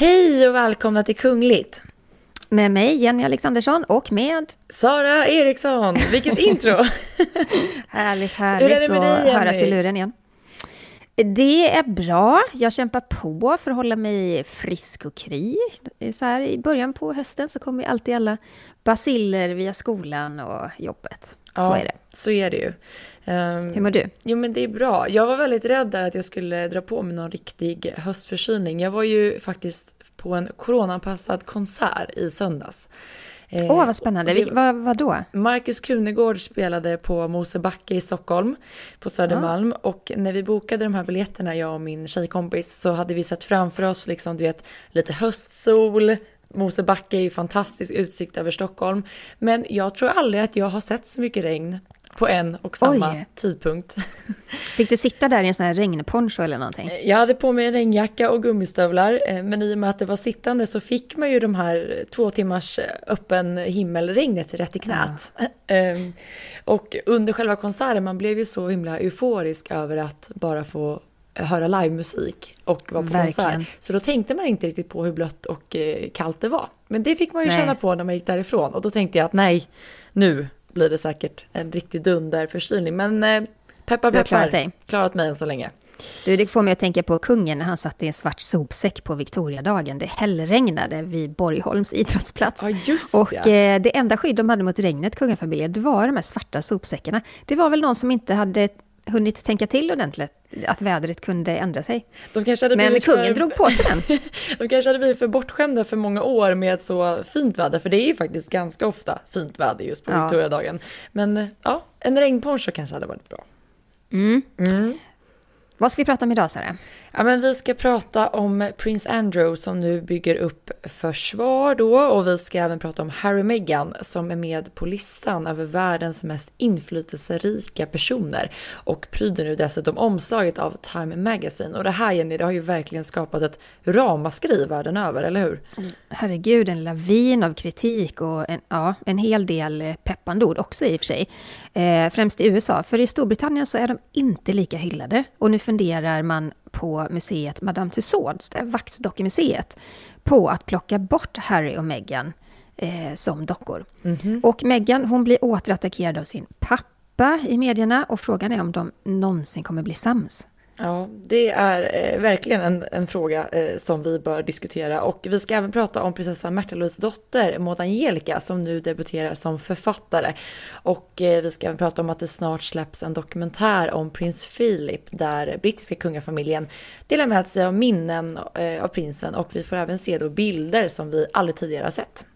Hej och välkomna till Kungligt! Med mig, Jenny Alexandersson, och med... Sara Eriksson! Vilket intro! härligt, Hur är härligt det med att dig, höras i luren igen. Det är bra. Jag kämpar på för att hålla mig frisk och kry. Så här, I början på hösten så kommer alltid alla basiller via skolan och jobbet. Så är det. Så är det ju. Ehm, Hur mår du? Jo men det är bra. Jag var väldigt rädd där att jag skulle dra på mig någon riktig höstförkylning. Jag var ju faktiskt på en coronaanpassad konsert i söndags. Åh, Eh, vad spännande. och det- vad, vad då? Marcus Krunegård spelade på Mosebacke i Stockholm på Södermalm och när vi bokade de här biljetterna, jag och min tjejkompis, så hade vi sett framför oss liksom, du vet, lite höstsol, Mosebacke är ju fantastisk utsikt över Stockholm. Men jag tror aldrig att jag har sett så mycket regn på en och samma Oj. tidpunkt. Fick du sitta där i en sån här regnponcho eller någonting? Jag hade på mig en regnjacka och gummistövlar, eh, men i och med att det var sittande så fick man ju de här två timmars eh, öppen himmelregnet rätt i knät. Ehm, Och under själva konserten, man blev ju så himla euforisk över att bara få höra livemusik och vara på Verkligen. konsert. Så då tänkte man inte riktigt på hur blött och eh, kallt det var. Men det fick man ju Nej. känna på när man gick därifrån och då tänkte jag att nej, nu blir det säkert en riktig dunderförkylning. Men eh, peppar Du har peppar, klarat dig. klarat mig än så länge. Du, det får mig att tänka på kungen när han satt i en svart sopsäck på Victoriadagen. Det hällregnade vid Borgholms idrottsplats. Ja, just och ja. eh, det enda skydd de hade mot regnet, kungafamiljen, det var de här svarta sopsäckarna. Det var väl någon som inte hade hunnit tänka till ordentligt att vädret kunde ändra sig. Men kungen för, drog på sig den. De kanske hade blivit för bortskämda för många år med så fint väder, för det är ju faktiskt ganska ofta fint väder just på Ja. Victoriadagen. Men ja, en regnponcho kanske hade varit bra. Vad ska vi prata om idag, Sara? Ja, men vi ska prata om prins Andrew som nu bygger upp försvar då och vi ska även prata om Harry och Meghan som är med på listan över världens mest inflytelserika personer och pryder nu dessutom omslaget av Time Magazine. Och det här Jenny, det har ju verkligen skapat ett ramaskri världen över, eller hur? Herregud, en lavin av kritik och en, ja, en hel del eh, peppande ord också i och för sig. Eh, främst i USA, för i Storbritannien så är de inte lika hyllade. Och nu funderar man på museet Madame Tussauds, Vaxdockemuseet, på att plocka bort Harry och Meghan eh, som dockor. Och Meghan, hon blir återattackerad av sin pappa i medierna och frågan är om de någonsin kommer bli sams. Ja, det är eh, verkligen en, en fråga eh, som vi bör diskutera och vi ska även prata om prinsessa Märta Louise dotter Maud Angelica som nu debuterar som författare. Och eh, vi ska även prata om att det snart släpps en dokumentär om prins Philip där brittiska kungafamiljen delar med sig av minnen av prinsen och vi får även se då bilder som vi aldrig tidigare har sett.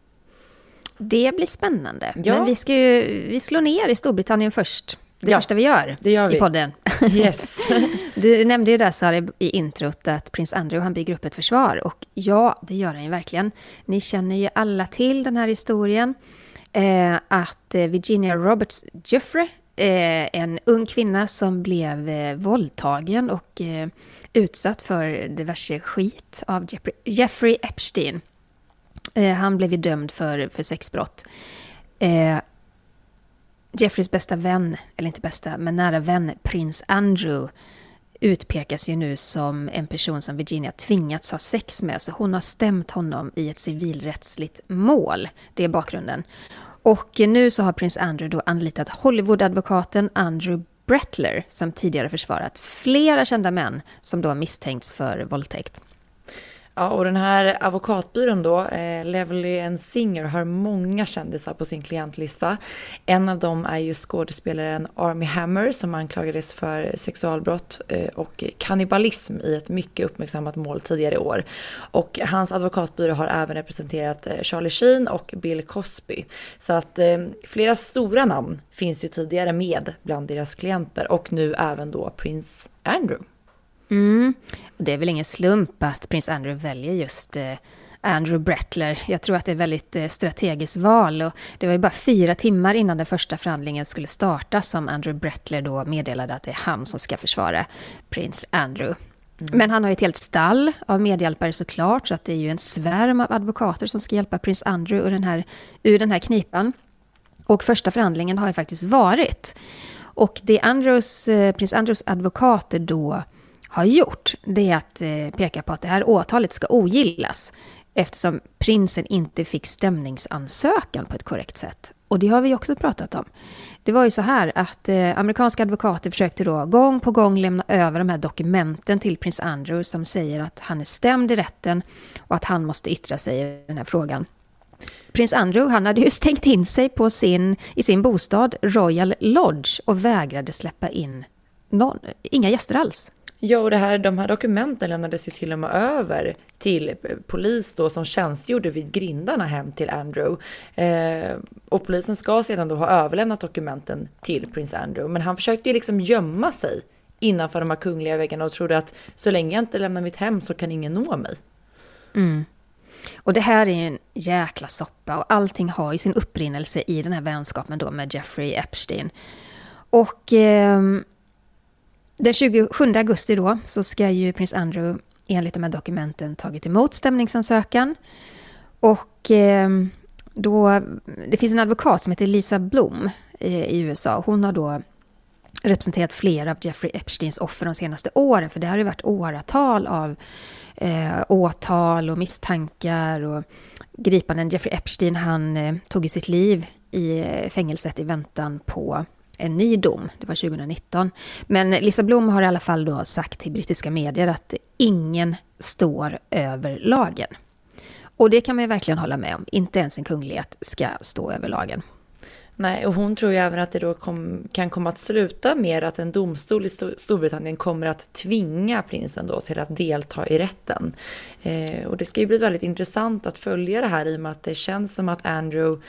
Det blir spännande. Ja. Men vi ska ju vi slår ner i Storbritannien först. Det Ja, första vi gör, det gör vi. i podden. Yes. Du nämnde ju där Sara i introt att prins Andrew han bygger upp ett försvar och ja, det gör han ju verkligen. Ni känner ju alla till den här historien. Eh, att eh, Virginia Roberts Jeffrey, eh, en ung kvinna som blev eh, våldtagen och eh, utsatt för diverse skit av Jeffrey, Jeffrey Epstein. Eh, han blev ju dömd för, för sexbrott. Jeffreys bästa vän, eller inte bästa, men nära vän, prins Andrew, utpekas ju nu som en person som Virginia tvingats ha sex med, så hon har stämt honom i ett civilrättsligt mål. Det är bakgrunden. Och nu så har prins Andrew då anlitat Hollywood-advokaten Andrew Brettler som tidigare försvarat flera kända män som då misstänkts för våldtäkt. Ja, och den här advokatbyrån då, eh, Levelly and Singer, har många kändisar på sin klientlista. En av dem är ju skådespelaren Army Hammer som anklagades för sexualbrott eh, och kannibalism i ett mycket uppmärksammat mål tidigare i år. Och hans advokatbyrå har även representerat eh, Charlie Sheen och Bill Cosby. Så att eh, flera stora namn finns ju tidigare med bland deras klienter och nu även då prins Andrew. Mm. Det är väl ingen slump att prins Andrew väljer just eh, Andrew Brettler. Jag tror att det är ett väldigt eh, strategiskt val. Och det var ju bara fyra timmar innan den första förhandlingen skulle starta som Andrew Brettler då meddelade att det är han som ska försvara prins Andrew. Mm. Men han har ju ett helt stall av medhjälpare såklart, så att det är ju en svärm av advokater som ska hjälpa prins Andrew ur den här, ur den här knipan. Och första förhandlingen har ju faktiskt varit. Och det Andrews, eh, prins Andrews advokater då har gjort, det är att eh, peka på att det här åtalet ska ogillas eftersom prinsen inte fick stämningsansökan på ett korrekt sätt. Och det har vi också pratat om. Det var ju så här att eh, amerikanska advokater försökte då gång på gång lämna över de här dokumenten till prins Andrew som säger att han är stämd i rätten och att han måste yttra sig i den här frågan. Prins Andrew han hade ju stängt in sig på sin, i sin bostad Royal Lodge och vägrade släppa in någon, inga gäster alls. Ja, och det här, de här dokumenten lämnades ju till och med över till polis då som tjänstgjorde vid grindarna hem till Andrew. Eh, och polisen ska sedan då ha överlämnat dokumenten till prins Andrew. Men han försökte ju liksom gömma sig innanför de här kungliga väggarna och trodde att så länge jag inte lämnar mitt hem så kan ingen nå mig. Mm. Och det här är ju en jäkla soppa och allting har ju sin upprinnelse i den här vänskapen då med Jeffrey Epstein. Och eh, den 27 augusti då så ska ju prins Andrew enligt de här dokumenten tagit emot stämningsansökan. Och eh, då, det finns en advokat som heter Lisa Blom eh, i USA. Hon har då representerat flera av Jeffrey Epsteins offer de senaste åren, för det har ju varit åratal av eh, åtal och misstankar och gripanden. Jeffrey Epstein, han eh, tog ju sitt liv i eh, fängelset i väntan på en ny dom. Det var 2019. Men Lisa Blom har i alla fall då sagt till brittiska medier att ingen står över lagen. Och det kan man ju verkligen hålla med om. Inte ens en kunglighet ska stå över lagen. Nej, och hon tror ju även att det då kom, kan komma att sluta med att en domstol i Storbritannien kommer att tvinga prinsen då till att delta i rätten. Eh, och det ska ju bli väldigt intressant att följa det här i och med att det känns som att Andrew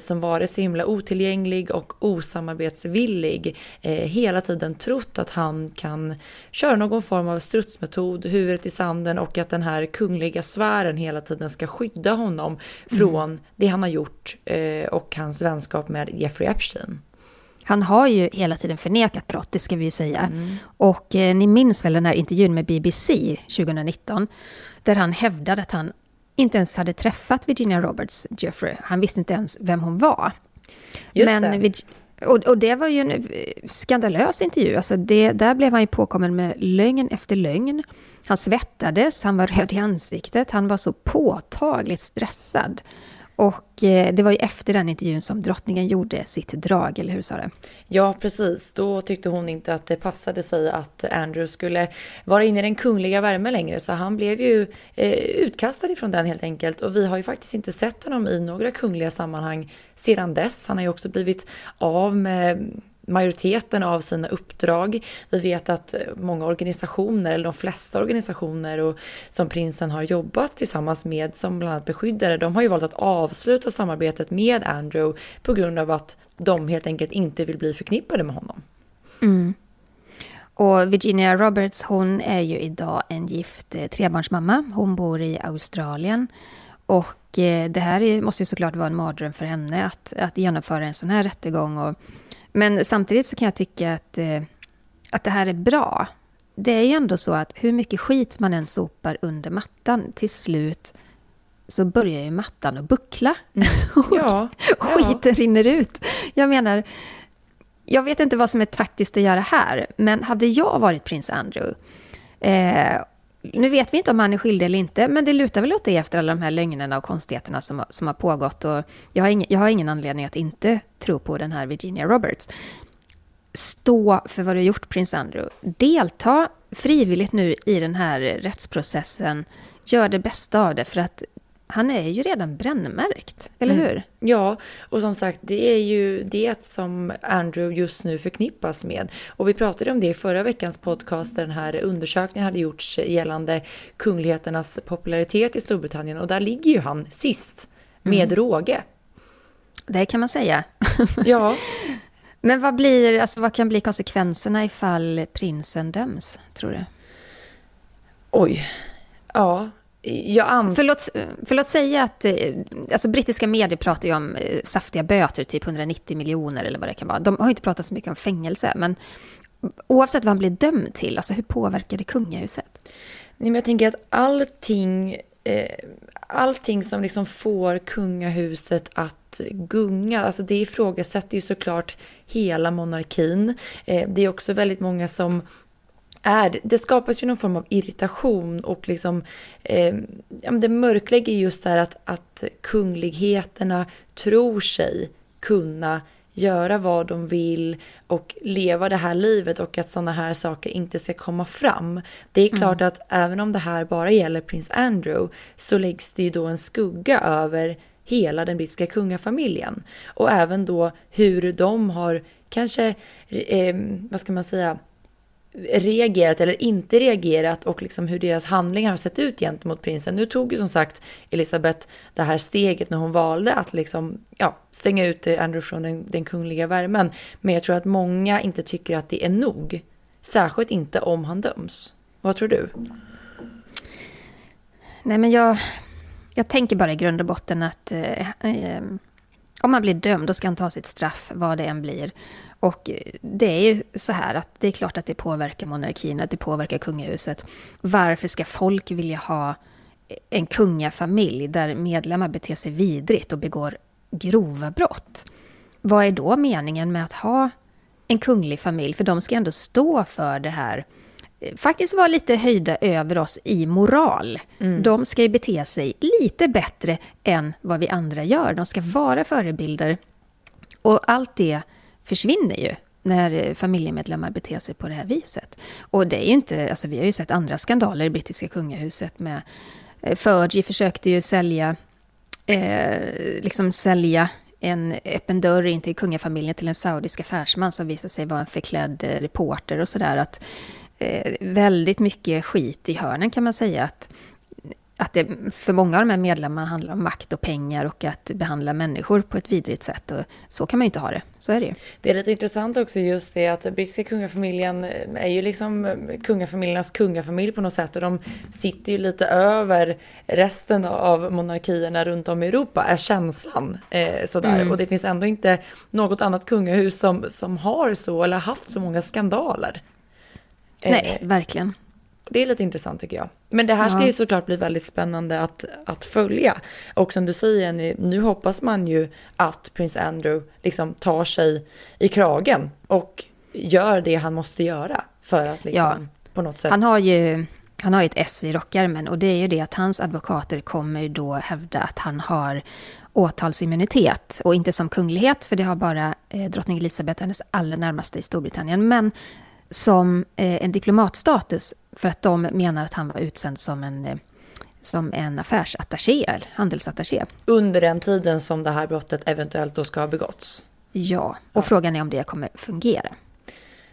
som varit så himla otillgänglig och osamarbetsvillig eh, hela tiden trott att han kan köra någon form av strutsmetod, huvudet i sanden och att den här kungliga sfären hela tiden ska skydda honom från mm. det han har gjort eh, och hans vänskap med Jeffrey Epstein. Han har ju hela tiden förnekat brott, det ska vi ju säga. Mm. Och eh, ni minns väl den här intervjun med BBC 2019, där han hävdade att han inte ens hade träffat Virginia Roberts Jeffrey. Han visste inte ens vem hon var. Just Men, det. Och, och, det var ju en eh, skandalös intervju. Alltså det, där blev han ju påkommen med lögn efter lögn. Han svettades, han var röd i ansiktet, han var så påtagligt stressad. Och eh, det var ju efter den intervjun som drottningen gjorde sitt drag, eller hur Sara? Ja, precis. Då tyckte hon inte att det passade sig att Andrew skulle vara inne i den kungliga värmen längre, så han blev ju eh, utkastad ifrån den helt enkelt. Och vi har ju faktiskt inte sett honom i några kungliga sammanhang sedan dess. Han har ju också blivit av med majoriteten av sina uppdrag. Vi vet att eh, många organisationer, eller de flesta organisationer och som prinsen har jobbat tillsammans med som bland annat beskyddare, de har ju valt att avsluta samarbetet med Andrew på grund av att de helt enkelt inte vill bli förknippade med honom. Mm. Och Virginia Roberts, hon är ju idag en gift eh, trebarnsmamma. Hon bor i Australien. Och eh, det här måste ju såklart vara en mardröm för henne att, att genomföra en sån här rättegång. Och men samtidigt så kan jag tycka att, eh, att det här är bra. Det är ju ändå så att hur mycket skit man än sopar under mattan, till slut så börjar ju mattan att buckla. Mm. Ja, och skiten ja. rinner ut. Jag menar, jag vet inte vad som är taktiskt att göra här, men hade jag varit prins Andrew eh, nu vet vi inte om han är skyldig eller inte, men det lutar väl åt det efter alla de här lögnerna och konstigheterna som, som har pågått. Och jag, har ingen, jag har ingen anledning att inte tro på den här Virginia Roberts. Stå för vad du har gjort, prins Andrew. Delta frivilligt nu i den här rättsprocessen. Gör det bästa av det, för att han är ju redan brännmärkt, eller mm. hur? Ja, och som sagt, det är ju det som Andrew just nu förknippas med. Och vi pratade om det i förra veckans podcast, där den här undersökningen hade gjorts gällande kungligheternas popularitet i Storbritannien. Och där ligger ju han sist, med mm. råge. Det kan man säga. Ja. Men vad, blir, alltså, vad kan bli konsekvenserna ifall prinsen döms, tror du? Oj. Ja, jag an... Förlåt, förlåt säga att eh, alltså, brittiska medier pratar ju om eh, saftiga böter, typ 190 miljoner eller vad det kan vara. De har inte pratat så mycket om fängelse, men oavsett vad han blir dömd till, alltså hur påverkar det kungahuset? Nej, men jag tänker att allting, eh, allting som liksom får kungahuset att gunga, alltså det ifrågasätter ju såklart hela monarkin. Eh, det är också väldigt många som är, det skapas ju någon form av irritation och liksom, eh, ja, det mörklägger just det här att, att kungligheterna tror sig kunna göra vad de vill och leva det här livet och att sådana här saker inte ska komma fram. Det är klart mm. att även om det här bara gäller prins Andrew så läggs det ju då en skugga över hela den brittiska kungafamiljen. Och även då hur de har kanske, eh, vad ska man säga, reagerat eller inte reagerat och liksom hur deras handlingar har sett ut gentemot prinsen. Nu tog ju som sagt Elisabeth det här steget när hon valde att liksom, ja, stänga ut Andrew från den, den kungliga värmen. Men jag tror att många inte tycker att det är nog. Särskilt inte om han döms. Vad tror du? Nej men jag, jag tänker bara i grund och botten att eh, eh, om han blir dömd då ska han ta sitt straff, vad det än blir. Och eh, det är ju så här att det är klart att det påverkar monarkin, att det påverkar kungahuset. Varför ska folk vilja ha eh, en kungafamilj där medlemmar beter sig vidrigt och begår grova brott? Vad är då meningen med att ha en kunglig familj? För de ska ändå stå för det här faktiskt vara lite höjda över oss i moral. Mm. De ska ju bete sig lite bättre än vad vi andra gör. De ska vara förebilder. Och allt det försvinner ju när familjemedlemmar beter sig på det här viset. Och det är ju inte, alltså vi har ju sett andra skandaler i brittiska kungahuset med eh, Fergie försökte ju sälja, eh, liksom sälja en öppen dörr in till kungafamiljen till en saudisk affärsman som visade sig vara en förklädd eh, reporter och sådär. Att eh, väldigt mycket skit i hörnen kan man säga. Att att det för många av de här medlemmarna handlar om makt och pengar och att behandla människor på ett vidrigt sätt. Och så kan man ju inte ha det. Så är det ju. Det är lite intressant också just det att brittiska kungafamiljen är ju liksom kungafamiljernas kungafamilj på något sätt och de sitter ju lite över resten av monarkierna runt om i Europa är känslan. Eh, sådär. Mm. Och det finns ändå inte något annat kungahus som, som har så eller haft så många skandaler. Nej, eh, verkligen. Det är lite intressant tycker jag. Men det här ska ja. ju såklart bli väldigt spännande att, att följa. Och som du säger, nu hoppas man ju att prins Andrew liksom tar sig i kragen och gör det han måste göra för att liksom ja. på något sätt... Han har ju han har ett S i rockärmen och det är ju det att hans advokater kommer då hävda att han har åtalsimmunitet och inte som kunglighet, för det har bara eh, drottning Elizabeth och hennes allra närmaste i Storbritannien. Men som eh, en diplomatstatus för att de menar att han var utsänd som en, eh, som en affärsattaché, handelsattaché. Under den tiden som det här brottet eventuellt då ska ha begåtts? Ja, och ja. frågan är om det kommer fungera.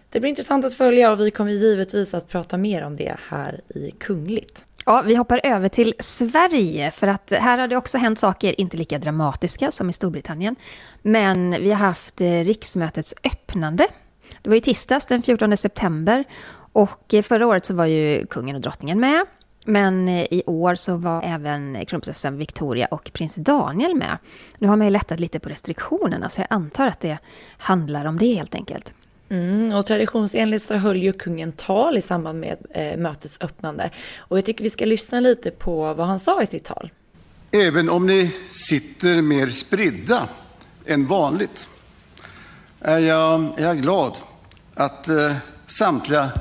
Det blir intressant att följa och vi kommer givetvis att prata mer om det här i Kungligt. Ja, vi hoppar över till Sverige för att här har det också hänt saker, inte lika dramatiska som i Storbritannien. Men vi har haft eh, riksmötets öppnande det var ju tisdags den 14 september och förra året så var ju kungen och drottningen med. Men i år så var även kronprinsessan Victoria och prins Daniel med. Nu har man ju lättat lite på restriktionerna så jag antar att det handlar om det helt enkelt. Mm, och traditionsenligt så höll ju kungen tal i samband med eh, mötets öppnande. Och jag tycker vi ska lyssna lite på vad han sa i sitt tal. Även om ni sitter mer spridda än vanligt är jag, är jag glad att eh, samtliga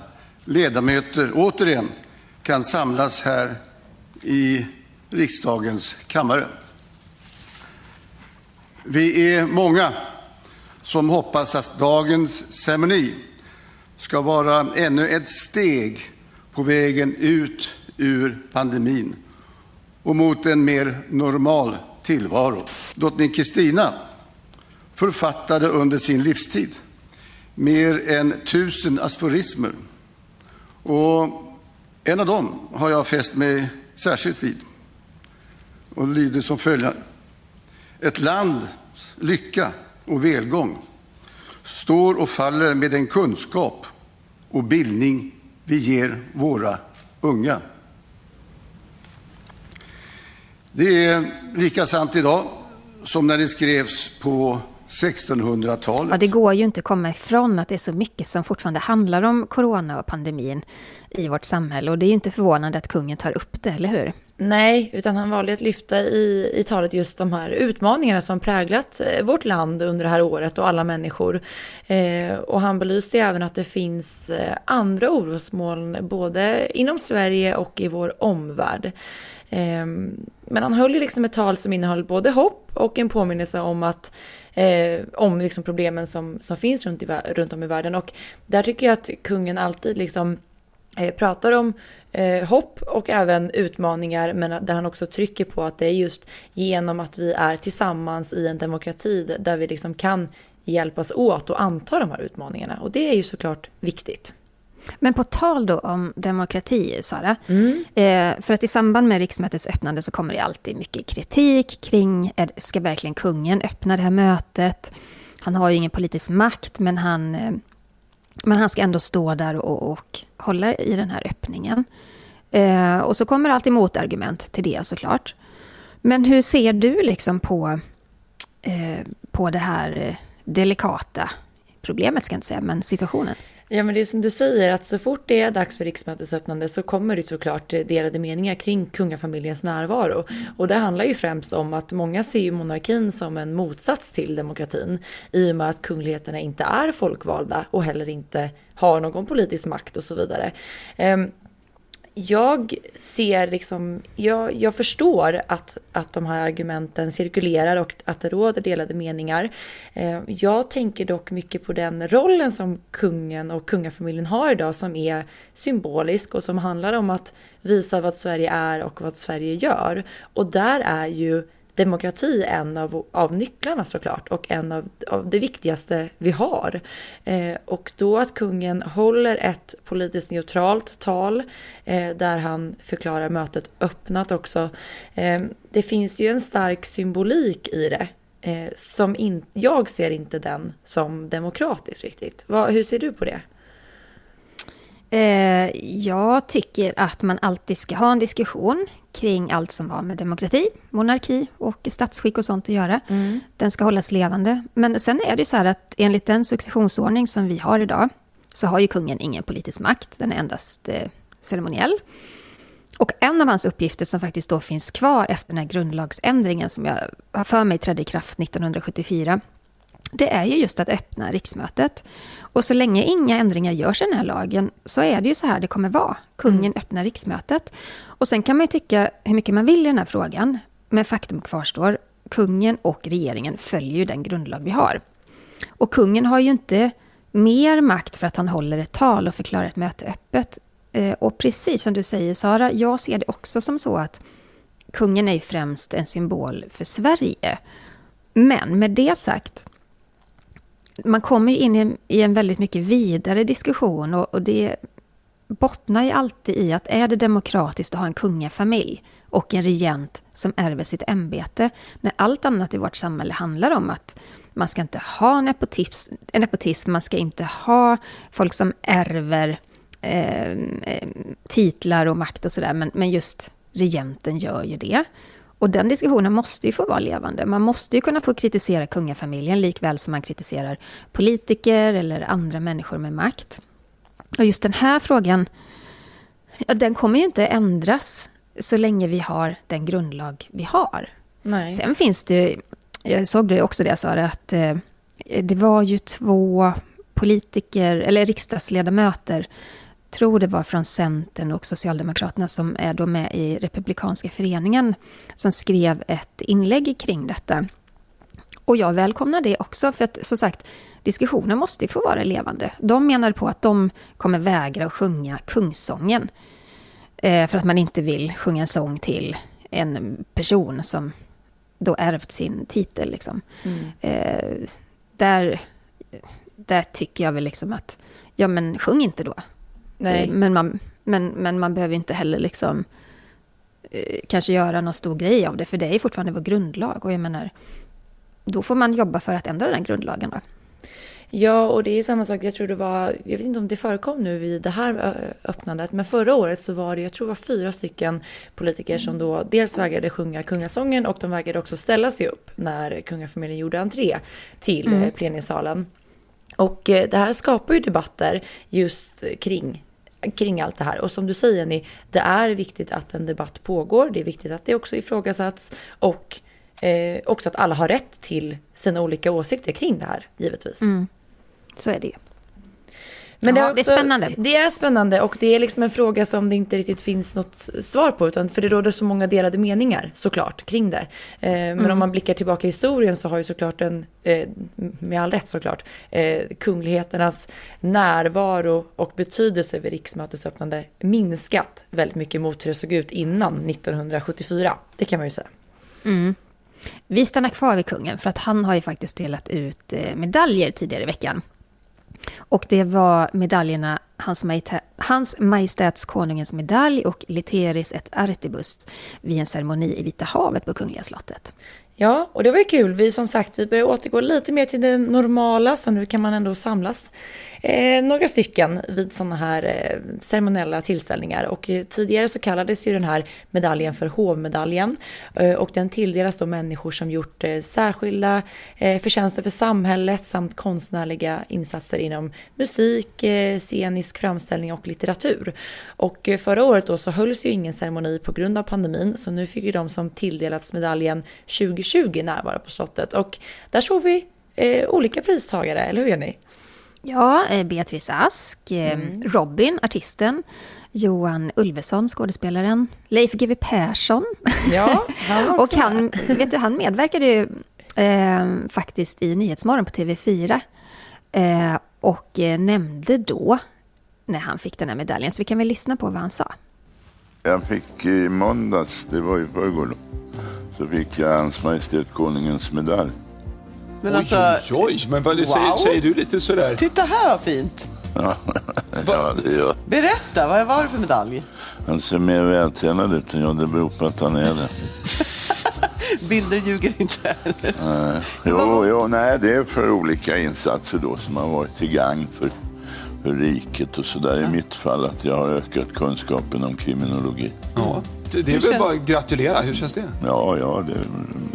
ledamöter återigen kan samlas här i riksdagens kammare. Vi är många som hoppas att dagens ceremoni ska vara ännu ett steg på vägen ut ur pandemin och mot en mer normal tillvaro. Drottning Kristina författade under sin livstid mer än tusen asforismer. Och en av dem har jag fäst mig särskilt vid. Och lyder som följer. Ett lands lycka och välgång står och faller med den kunskap och bildning vi ger våra unga. Det är lika sant idag som när det skrevs på 1600-talet. Ja, det går ju inte att komma ifrån att det är så mycket som fortfarande handlar om corona och pandemin i vårt samhälle. Och det är ju inte förvånande att kungen tar upp det, eller hur? Nej, utan han valde att lyfta i, i talet just de här utmaningarna som präglat eh, vårt land under det här året och alla människor. Eh, och han belyste även att det finns eh, andra orosmoln både inom Sverige och i vår omvärld. Eh, men han höll ju liksom ett tal som innehöll både hopp och en påminnelse om att eh, om liksom problemen som, som finns runt, i, runt om i världen. Och där tycker jag att kungen alltid liksom eh, pratar om eh, hopp och även utmaningar, men där han också trycker på att det är just genom att vi är tillsammans i en demokrati där vi liksom kan hjälpas åt och anta de här utmaningarna. Och det är ju såklart viktigt. Men på tal då om demokrati, Sara. Mm. Eh, för att i samband med riksmötets öppnande så kommer det alltid mycket kritik kring, är, ska verkligen kungen öppna det här mötet? Han har ju ingen politisk makt, men han, eh, men han ska ändå stå där och, och hålla i den här öppningen. Eh, och så kommer alltid motargument till det såklart. Men hur ser du liksom på, eh, på det här eh, delikata problemet, ska jag inte säga, men situationen? Ja men det är som du säger att så fort det är dags för riksmötesöppnande så kommer det såklart delade meningar kring kungafamiljens närvaro. Och det handlar ju främst om att många ser ju monarkin som en motsats till demokratin i och med att kungligheterna inte är folkvalda och heller inte har någon politisk makt och så vidare. Ehm, jag ser liksom, jag, jag förstår att, att de här argumenten cirkulerar och att det råder delade meningar. Eh, jag tänker dock mycket på den rollen som kungen och kungafamiljen har idag som är symbolisk och som handlar om att visa vad Sverige är och vad Sverige gör. Och där är ju demokrati en av, av nycklarna såklart och en av, av det viktigaste vi har. Eh, och då att kungen håller ett politiskt neutralt tal eh, där han förklarar mötet öppnat också. Eh, det finns ju en stark symbolik i det. Eh, som in, jag ser inte den som demokratisk riktigt. Va, hur ser du på det? Eh, jag tycker att man alltid ska ha en diskussion kring allt som har med demokrati, monarki och statsskick och sånt att göra. Mm. Den ska hållas levande. Men sen är det så här att enligt den successionsordning som vi har idag så har ju kungen ingen politisk makt, den är endast eh, ceremoniell. Och en av hans uppgifter som faktiskt då finns kvar efter den här grundlagsändringen som jag har för mig trädde i kraft 1974, det är ju just att öppna riksmötet. Och så länge inga ändringar görs i den här lagen så är det ju så här det kommer vara. Kungen mm. öppnar riksmötet. Och sen kan man ju tycka hur mycket man vill i den här frågan. Men faktum kvarstår, kungen och regeringen följer ju den grundlag vi har. Och kungen har ju inte mer makt för att han håller ett tal och förklarar ett möte öppet. Eh, och precis som du säger Sara, jag ser det också som så att kungen är ju främst en symbol för Sverige. Men med det sagt man kommer in i en, i en väldigt mycket vidare diskussion och, och, det bottnar ju alltid i att är det demokratiskt att ha en kungafamilj och en regent som ärver sitt ämbete, när allt annat i vårt samhälle handlar om att man ska inte ha nepotism, nepotism man ska inte ha folk som ärver eh, eh, titlar och makt och sådär, men, men just regenten gör ju det. Och den diskussionen måste ju få vara levande. Man måste ju kunna få kritisera kungafamiljen likväl som man kritiserar politiker eller andra människor med makt. Och just den här frågan, den kommer ju inte ändras så länge vi har den grundlag vi har. Nej. Sen finns det, jag såg det också det jag sa, att eh, det var ju två politiker, eller riksdagsledamöter, tror det var från Centern och Socialdemokraterna som är då med i Republikanska föreningen, som skrev ett inlägg kring detta. Och jag välkomnar det också, för att som sagt, diskussionen måste ju få vara levande. De menar på att de kommer vägra att sjunga kungssången. Eh, för att man inte vill sjunga en sång till en person som då ärvt sin titel. Liksom. Mm. Eh, där, där tycker jag väl liksom att, ja men sjung inte då. Nej. Eh, men, man, men, men man behöver inte heller liksom eh, kanske göra någon stor grej av det, för det är fortfarande vår grundlag. Och jag menar, då får man jobba för att ändra den grundlagen då. Ja, och det är samma sak. Jag tror det var, jag vet inte om det förekom nu vid det här öppnandet, men förra året så var det, jag tror det var fyra stycken politiker som då dels vägrade sjunga kungasången och de vägrade också ställa sig upp när kungafamiljen gjorde entré till mm. plenisalen. Och eh, det här skapar ju debatter just kring kring allt det här. Och som du säger Jenny, det är viktigt att en debatt pågår. Det är viktigt att det också ifrågasatts och eh, också att alla har rätt till sina olika åsikter kring det här, givetvis. Mm. Så är det ju. Men det, är också, det är spännande. Det är spännande och det är liksom en fråga som det inte riktigt finns något svar på. Utan för det råder så många delade meningar såklart kring det. Eh, men mm. om man blickar tillbaka i historien så har ju såklart en, eh, med all rätt såklart, eh, kungligheternas närvaro och betydelse vid riksmötets öppnande minskat väldigt mycket mot hur det såg ut innan 1974. Det kan man ju säga. Mm. Vi stannar kvar vid kungen för att han har ju faktiskt delat ut eh, medaljer tidigare i veckan. Och det var medaljerna Hans, Majestät, Hans Majestäts Konungens medalj och Literis et Artibus vid en ceremoni i Vita havet på Kungliga slottet. Ja, och det var ju kul. Vi som sagt, vi börjar återgå lite mer till det normala, så nu kan man ändå samlas eh, några stycken vid sådana här eh, ceremoniella tillställningar. Och eh, tidigare så kallades ju den här medaljen för hovmedaljen eh, och den tilldelas då människor som gjort eh, särskilda eh, förtjänster för samhället samt konstnärliga insatser inom musik, eh, scenisk framställning och litteratur. Och eh, förra året då så hölls ju ingen ceremoni på grund av pandemin, så nu fick ju de som tilldelats medaljen 2020 närvara på slottet och där såg vi eh, olika pristagare, eller hur Jenny? Ja, eh, Beatrice Ask, eh, mm. Robin, artisten, Johan Ulveson, skådespelaren, Leif GW Persson. Ja, han och han, vet du, han medverkade ju eh, faktiskt i Nyhetsmorgon på TV4 eh, och eh, nämnde då när han fick den här medaljen, så vi kan väl lyssna på vad han sa. Jag fick i måndags, det var i förrgår så fick jag Hans Majestät Konungens medalj. Men oj, alltså, oj, oj, men vad, wow. säger, säger, du lite sådär? Titta här vad fint! ja, det gör Berätta, vad var det för medalj? Han ser mer vältränad ut än jag, det beror på att han är det. Bilder ljuger inte heller. Nej. Jo, jo, nej, det är för olika insatser då som har varit till gagn för, för riket och sådär. I mitt fall att jag har ökat kunskapen om kriminologi. Ja, det är väl bara att gratulera. Hur känns det? Ja, ja, det är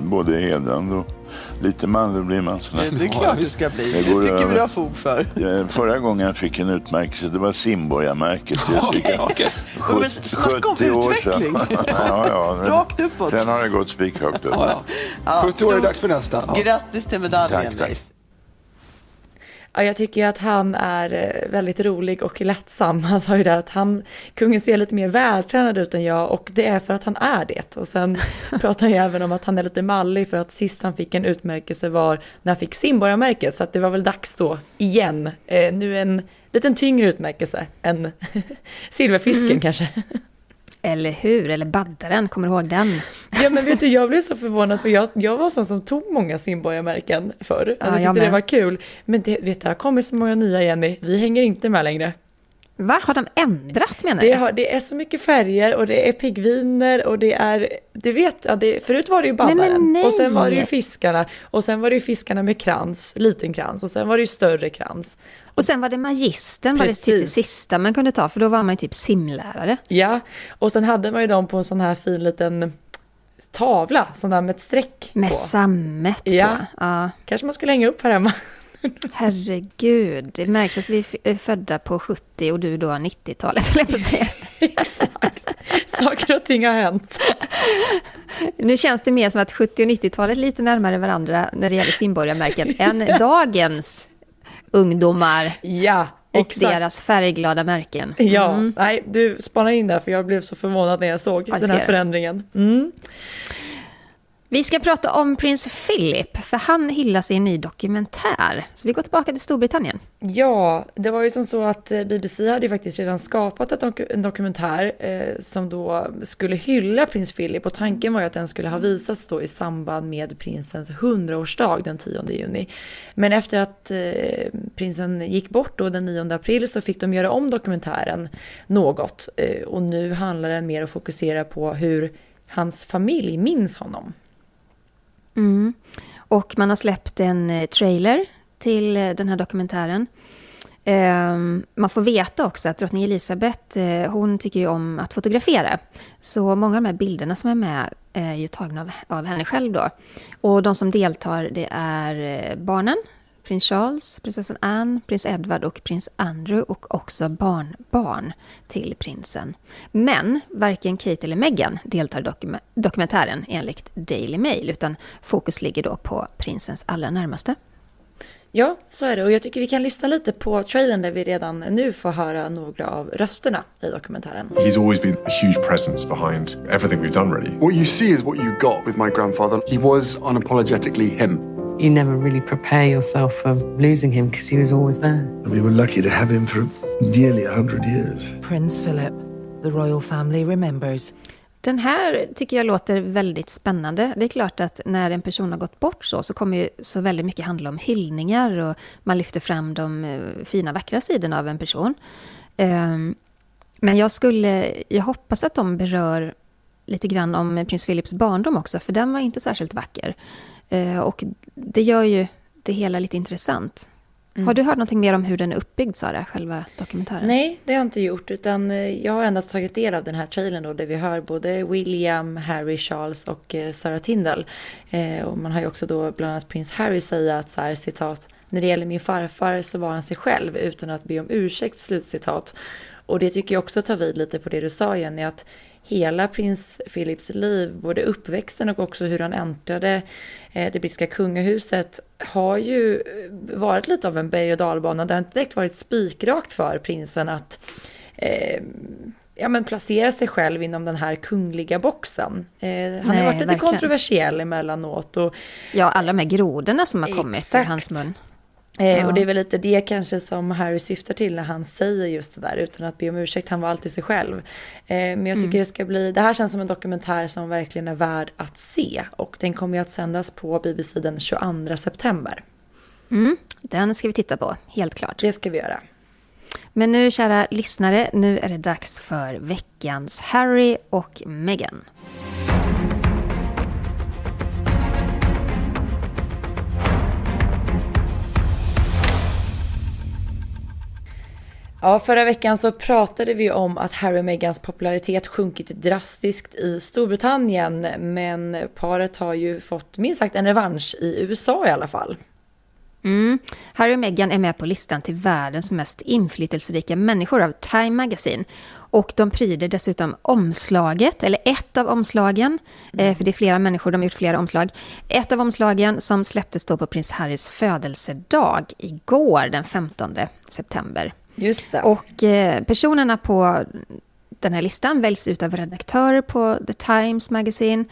både hedrande och Lite manlig blir man. Sådär. Det är klart det ska bli. Det tycker vi du har fog för. Förra gången jag fick en utmärkelse, det var simborgarmärket. Okej, okej. Snacka om utveckling. ja, ja. Rakt uppåt. Sen har det gått spikrakt upp. Ja, ja. 70 år är det dags för nästa. Ja. Grattis till medaljen, tack, tack. Ja, jag tycker att han är eh, väldigt rolig och lättsam. Han sa ju det att han, kungen ser lite mer vältränad ut än jag och det är för att han är det. Och sen pratar han ju även om att han är lite mallig för att sist han fick en utmärkelse var när han fick simborgarmärket. Så att det var väl dags då igen. Eh, nu en liten tyngre utmärkelse än silverfisken mm. kanske. Eller hur? Eller baddaren, kommer du ihåg den? Ja men vet du, jag blev så förvånad för jag, jag var sån som tog många simborgarmärken förr. Ja, jag tyckte jag det var kul. Men det, vet du, det har kommit så många nya Jenny, vi hänger inte med längre. Va? Har de ändrat menar du? Det, har, det är så mycket färger och det är pingviner och det är, du vet, ja, det, förut var det ju baddaren och sen var det ju fiskarna och sen var det ju fiskarna med krans, liten krans och sen var det ju större krans. Och sen var det magisten, var det typ det sista man kunde ta, för då var man ju typ simlärare. Ja, och sen hade man ju dem på en sån här fin liten tavla, sån där med ett streck Med på. sammet ja. på. Ja, kanske man skulle hänga upp här hemma. Herregud, det märks att vi är födda på 70 och du då 90-talet, höll jag säga. Exakt. Saker och ting har hänt. Nu känns det mer som att 70 och 90-talet är lite närmare varandra när det gäller simborgarmärken än dagens ungdomar. Ja, och Exakt. deras färgglada märken. Mm. Ja, nej, du spanar in där för jag blev så förvånad när jag såg ja, den här förändringen. Mm. Vi ska prata om prins Philip, för han hyllas i en ny dokumentär. Så vi går tillbaka till Storbritannien. Ja, det var ju som så att eh, BBC hade ju faktiskt redan skapat ett dok en dokumentär eh, som då skulle hylla prins Philip och tanken var ju att den skulle ha visats då i samband med prinsens 100-årsdag den 10 juni. Men efter att eh, prinsen gick bort då den 9 april så fick de göra om dokumentären något eh, och nu handlar den mer att fokusera på hur hans familj minns honom. Mm. Och man har släppt en eh, trailer till eh, den här dokumentären. Ehm, man får veta också att drottning Elisabeth, eh, hon tycker ju om att fotografera. Så många av de här bilderna som är med är ju tagna av, av henne själv då. Och de som deltar det är barnen, prins Charles, prinsessan Anne, prins Edward och prins Andrew och också barnbarn till prinsen. Men varken Kate eller Meghan deltar i dokum dokumentären enligt Daily Mail, utan fokus ligger då på prinsens allra närmaste. Ja, så är det. Och jag tycker vi kan lyssna lite på trailern där vi redan nu får höra några av rösterna i dokumentären. He's always been a huge presence behind everything we've done really. What you see is what you got with my grandfather. He was unapologetically him. You never really prepare yourself for losing him because he was always there. We were lucky to have him for nearly a hundred years. Prince Philip, the royal family remembers. Den här tycker jag låter väldigt spännande. Det är klart att när en person har gått bort så, så kommer ju så väldigt mycket handla om hyllningar och man lyfter fram de eh, fina, vackra sidorna av en person. Ehm, men jag skulle, jag hoppas att de berör lite grann om prins Philips barndom också, för den var inte särskilt vacker. Eh, och det gör ju det hela lite intressant. Mm. Har du hört någonting mer om hur den är uppbyggd, Sara, själva dokumentären? Nej, det har jag inte gjort, utan eh, jag har endast tagit del av den här trailern då, där vi hör både William, Harry, Charles och eh, Sarah Tindall. och man har ju också då bland annat prins Harry säga att så här, citat, när det gäller min farfar så var han sig själv utan att be om ursäkt, slutcitat. Och det tycker jag också tar vid lite på det du sa Jenny, att hela prins Philips liv, både uppväxten och också hur han äntrade eh, det brittiska kungahuset, har ju varit lite av en berg och dalbana. Det har inte direkt varit spikrakt för prinsen att eh, ja, men placera sig själv inom den här kungliga boxen. Eh, han Nej, har varit lite verkligen. kontroversiell emellanåt. Och, ja, alla de här grodorna som har kommit ur hans mun. Eh. Och det är väl lite det kanske som Harry syftar till när han säger just det där utan att be om ursäkt. Han var alltid sig själv. Eh, men jag tycker mm. det ska bli, det här känns som en dokumentär som verkligen är värd att se. Och den kommer ju att sändas på BBC den 22 september. Mm, den ska vi titta på, helt klart. Det ska vi göra. Men nu kära lyssnare, nu är det dags för veckans Harry och Meghan. Ja, förra veckan så pratade vi om att Harry och Meghans popularitet sjunkit drastiskt i Storbritannien, men paret har ju fått minst sagt en revansch i USA i alla fall. Mm. Harry och Meghan är med på listan till världens mest inflytelserika människor av Time Magazine. Och de pryder dessutom omslaget, eller ett av omslagen, mm. för det är flera människor, de har gjort flera omslag. Ett av omslagen som släpptes då på prins Harrys födelsedag igår, den 15 september. Just det. Och eh, personerna på den här listan väljs ut av redaktörer på The Times Magazine.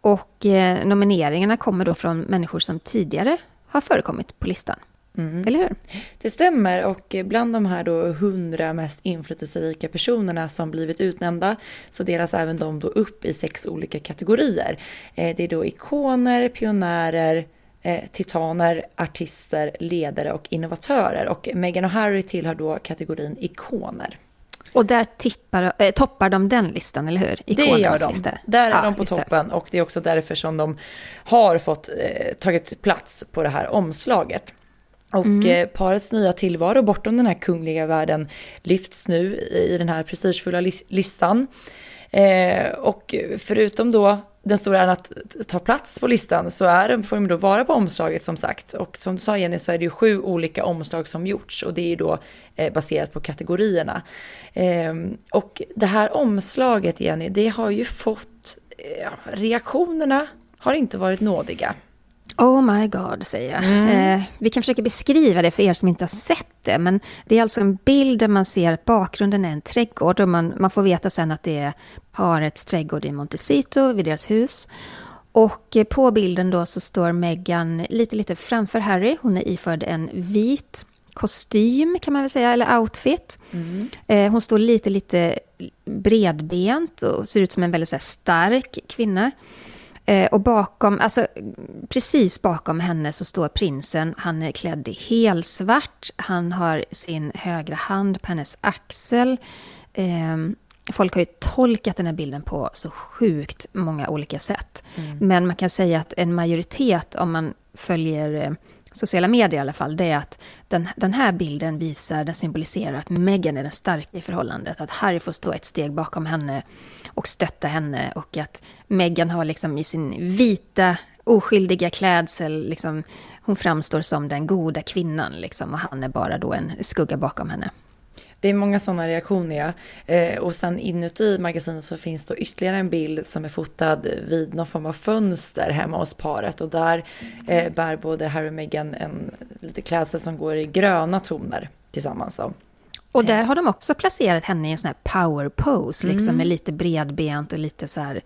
Och eh, nomineringarna kommer då från människor som tidigare har förekommit på listan. Mm. Eller hur? Det stämmer och bland de här då hundra mest inflytelserika personerna som blivit utnämnda så delas även de då upp i sex olika kategorier. Eh, det är då ikoner, pionjärer, eh, titaner, artister, ledare och innovatörer. Och Meghan och Harry tillhör då kategorin ikoner. Och där tippar, äh, toppar de den listan, eller hur? Ikonernas det gör de. Lista. Där är ja, de på toppen och det är också därför som de har fått eh, tagit plats på det här omslaget. Och mm. eh, parets nya tillvaro bortom den här kungliga världen lyfts nu i den här prestigefulla listan. Eh, och förutom då den stora äran att ta plats på listan så är den, får de då vara på omslaget som sagt. Och som du sa Jenny så är det ju sju olika omslag som gjorts och det är ju då eh, baserat på kategorierna. Eh, och det här omslaget Jenny, det har ju fått, eh, reaktionerna har inte varit nådiga. Oh my god, säger jag. Mm. Eh, vi kan försöka beskriva det för er som inte har sett det. Men det är alltså en bild där man ser att bakgrunden är en trädgård. Och man, man får veta sen att det är parets trädgård i Montecito, vid deras hus. Och eh, på bilden då så står Meghan lite, lite framför Harry. Hon är iförd en vit kostym kan man väl säga, eller outfit. Mm. Eh, hon står lite, lite bredbent och ser ut som en väldigt här, stark kvinna. Eh, och bakom, alltså precis bakom henne så står prinsen. Han är klädd i helsvart. Han har sin högra hand på hennes axel. Eh, folk har ju tolkat den här bilden på så sjukt många olika sätt. Mm. Men man kan säga att en majoritet, om man följer eh, sociala medier i alla fall, det är att den, den här bilden visar, den symboliserar att Meghan är den starka i förhållandet. Att Harry får stå ett steg bakom henne och stötta henne och att Meghan har liksom i sin vita oskyldiga klädsel, liksom, hon framstår som den goda kvinnan liksom, och han är bara då en skugga bakom henne. Det är många sådana reaktioner ja. Eh, och sen inuti magasinet så finns det ytterligare en bild som är fotad vid någon form av fönster hemma hos paret och där eh, bär både Harry och Meghan en lite klädsel som går i gröna toner tillsammans. Då. Och där har de också placerat henne i en sån här power pose, liksom mm. med lite bredbent och lite så här...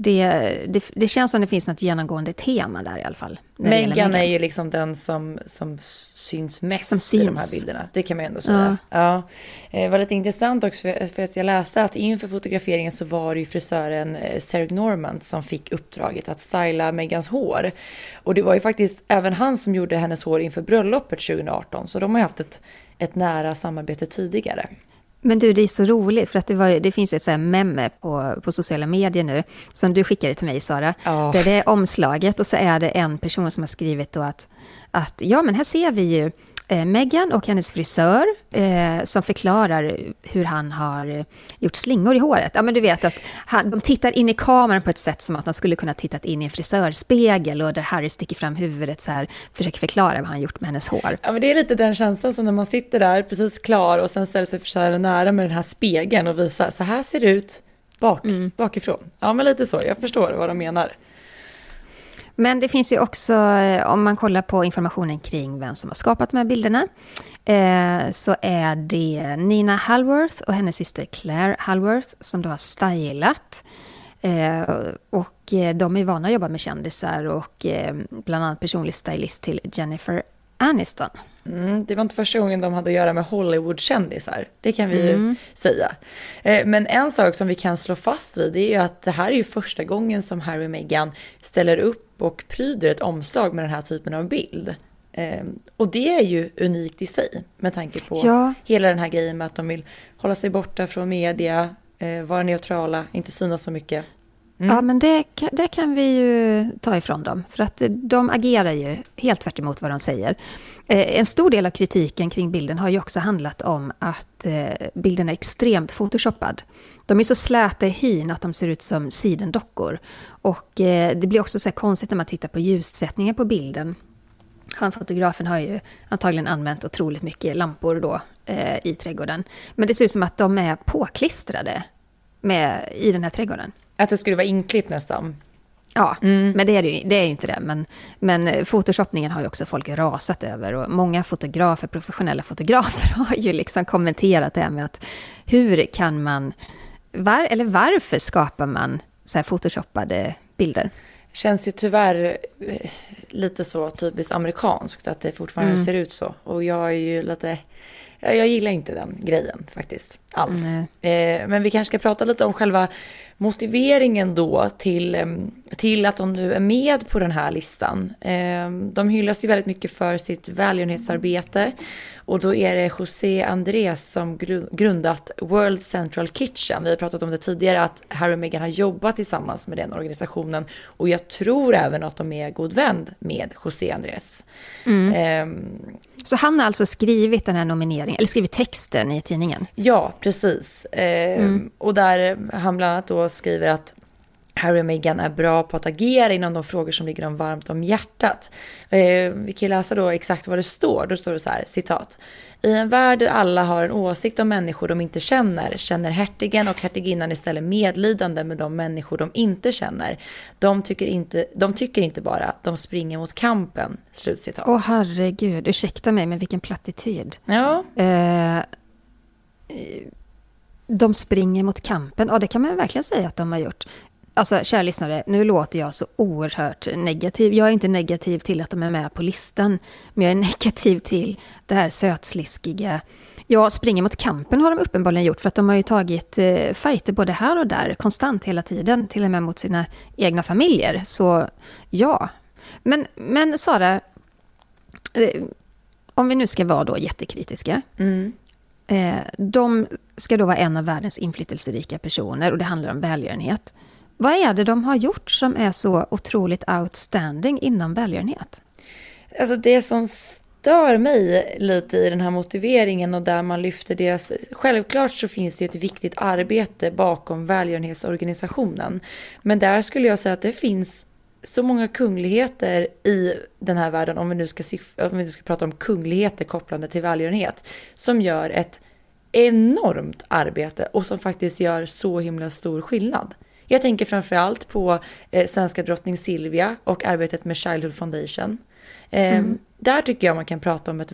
Det, det, det, känns som det finns något genomgående tema där i alla fall. Meghan är ju liksom den som, som syns mest som syns. i de här bilderna. Det kan man ju ändå säga. Ja. ja. Eh, det var lite intressant också för att jag läste att inför fotograferingen så var det ju frisören eh, Sarah Normand som fick uppdraget att styla Megans hår. Och det var ju faktiskt även han som gjorde hennes hår inför bröllopet 2018. Så de har ju haft ett ett nära samarbete tidigare. Men du, det är så roligt, för att det, var, det finns ett så här meme på, på sociala medier nu, som du skickade till mig, Sara, oh. där det är omslaget och så är det en person som har skrivit då att, att ja, men här ser vi ju Meghan och hennes frisör eh, som förklarar hur han har eh, gjort slingor i håret. Ja, men du vet att han, de tittar in i kameran på ett sätt som att de skulle kunna tittat in i en frisörspegel och där Harry sticker fram huvudet så här, försöker förklara vad han gjort med hennes hår. Ja, men det är lite den känslan som när man sitter där precis klar och sen ställer sig frisören nära med den här spegeln och visar så här ser det ut bak, mm. bakifrån. Ja, men lite så. Jag förstår vad de menar. Men det finns ju också, eh, om man kollar på informationen kring vem som har skapat de här bilderna, eh, så är det Nina Halworth och hennes syster Claire Halworth som då har stylat. Eh, och eh, de är vana att jobba med kändisar och eh, bland annat personlig stylist till Jennifer Aniston. Mm, det var inte första gången de hade att göra med Hollywood-kändisar, det kan vi mm. ju säga. Eh, men en sak som vi kan slå fast vid är ju att det här är ju första gången som Harry och Meghan ställer upp och pryder ett omslag med den här typen av bild. Eh, och det är ju unikt i sig med tanke på ja. hela den här grejen med att de vill hålla sig borta från media, eh, vara neutrala, inte synas så mycket. Mm. Ja, men det, det kan vi ju ta ifrån dem, för att eh, de agerar ju helt tvärt emot vad de säger. Eh, en stor del av kritiken kring bilden har ju också handlat om att eh, bilden är extremt photoshoppad. De är så släta i hyn att de ser ut som sidendockor. Och det blir också så konstigt när man tittar på ljussättningen på bilden. Han fotografen har ju antagligen använt otroligt mycket lampor då i trädgården. Men det ser ut som att de är påklistrade med, i den här trädgården. Att det skulle vara inklippt nästan. Ja, mm. men det är, det, det är ju inte det. Men, men photoshoppningen har ju också folk rasat över. Och många fotografer, professionella fotografer, har ju liksom kommenterat det här med att hur kan man, var, eller varför skapar man så här photoshoppade bilder? Känns ju tyvärr eh, lite så typiskt amerikanskt att det fortfarande mm. ser ut så. Och jag är ju lite jag gillar inte den grejen faktiskt alls. Eh, men vi kanske ska prata lite om själva motiveringen då till, till att de nu är med på den här listan. Eh, de hyllas ju väldigt mycket för sitt välgörenhetsarbete och då är det José Andrés som grundat World Central Kitchen. Vi har pratat om det tidigare att Harry och Meghan har jobbat tillsammans med den organisationen och jag tror även att de är god vän med José Andrés. Mm. Um, så han har alltså skrivit den här nomineringen, eller skrivit texten i tidningen? Ja, precis. Um, mm. Och där han bland annat då skriver att Harry och Meghan är bra på att agera inom de frågor som ligger dem varmt om hjärtat. Eh, vi kan ju läsa då exakt vad det står. Då står det så här, citat. I en värld där alla har en åsikt om människor de inte känner, känner hertigen och hertiginnan istället medlidande med de människor de inte känner. De tycker inte, de tycker inte bara, de springer mot kampen. Slutcitat. Åh herregud, ursäkta mig, men vilken plattityd. Ja. Eh, de springer mot kampen, ja det kan man verkligen säga att de har gjort. Alltså, kära lyssnare, nu låter jag så oerhört negativ. Jag är inte negativ till att de är med på listan, men jag är negativ till det här sötsliskiga. Ja, springer mot kampen har de uppenbarligen gjort, för att de har ju tagit eh, fighter både här och där, konstant hela tiden, till och med mot sina egna familjer. Så ja. Men, men Sara, eh, om vi nu ska vara då jättekritiska. Mm. Eh, de ska då vara en av världens inflytelserika personer och det handlar om välgörenhet. Vad är det de har gjort som är så otroligt outstanding inom välgörenhet? Alltså det som stör mig lite i den här motiveringen och där man lyfter deras... Självklart så finns det ett viktigt arbete bakom välgörenhetsorganisationen. Men där skulle jag säga att det finns så många kungligheter i den här världen, om vi nu ska, om vi nu ska prata om kungligheter kopplande till välgörenhet, som gör ett enormt arbete och som faktiskt gör så himla stor skillnad. Jag tänker framförallt på eh, svenska drottning Silvia och arbetet med Childhood Foundation. Eh, mm. Där tycker jag man kan prata om ett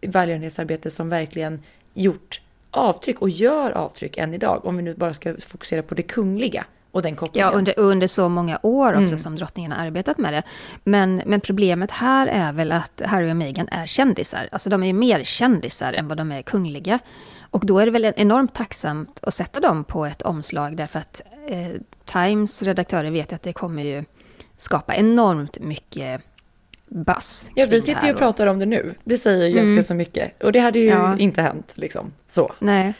välgörenhetsarbete som verkligen gjort avtryck och gör avtryck än idag, om vi nu bara ska fokusera på det kungliga. Och den ja, under, under så många år också mm. som drottningen har arbetat med det. Men, men problemet här är väl att Harry och Meghan är kändisar. Alltså de är ju mer kändisar än vad de är kungliga. Och då är det väl enormt tacksamt att sätta dem på ett omslag därför att eh, Times redaktörer vet att det kommer ju skapa enormt mycket bass. Ja, vi sitter ju och pratar om det nu. Det säger ju mm. ganska så mycket. Och det hade ju ja. inte hänt liksom så. Nej.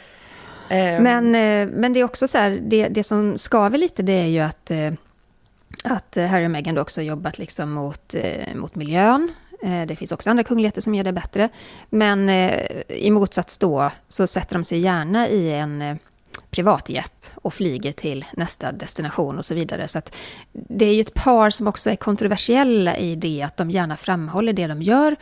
Ehm. Men, eh, men det är också så här, det, det som skaver lite det är ju att, eh, att Harry och Meghan också jobbat liksom mot, eh, mot miljön. Det finns också andra kungligheter som gör det bättre. Men i motsats då så sätter de sig gärna i en privatjet och flyger till nästa destination och så vidare. Så att det är ju ett par som också är kontroversiella i det att de gärna framhåller det de gör,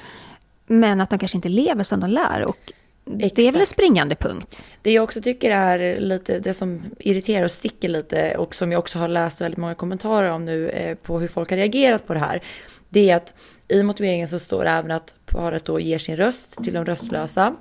men att de kanske inte lever som de lär. Och Exakt. Det är väl en springande punkt. Det jag också tycker är lite det som irriterar och sticker lite och som jag också har läst väldigt många kommentarer om nu på hur folk har reagerat på det här. Det är att i motiveringen så står det även att paret då ger sin röst till de röstlösa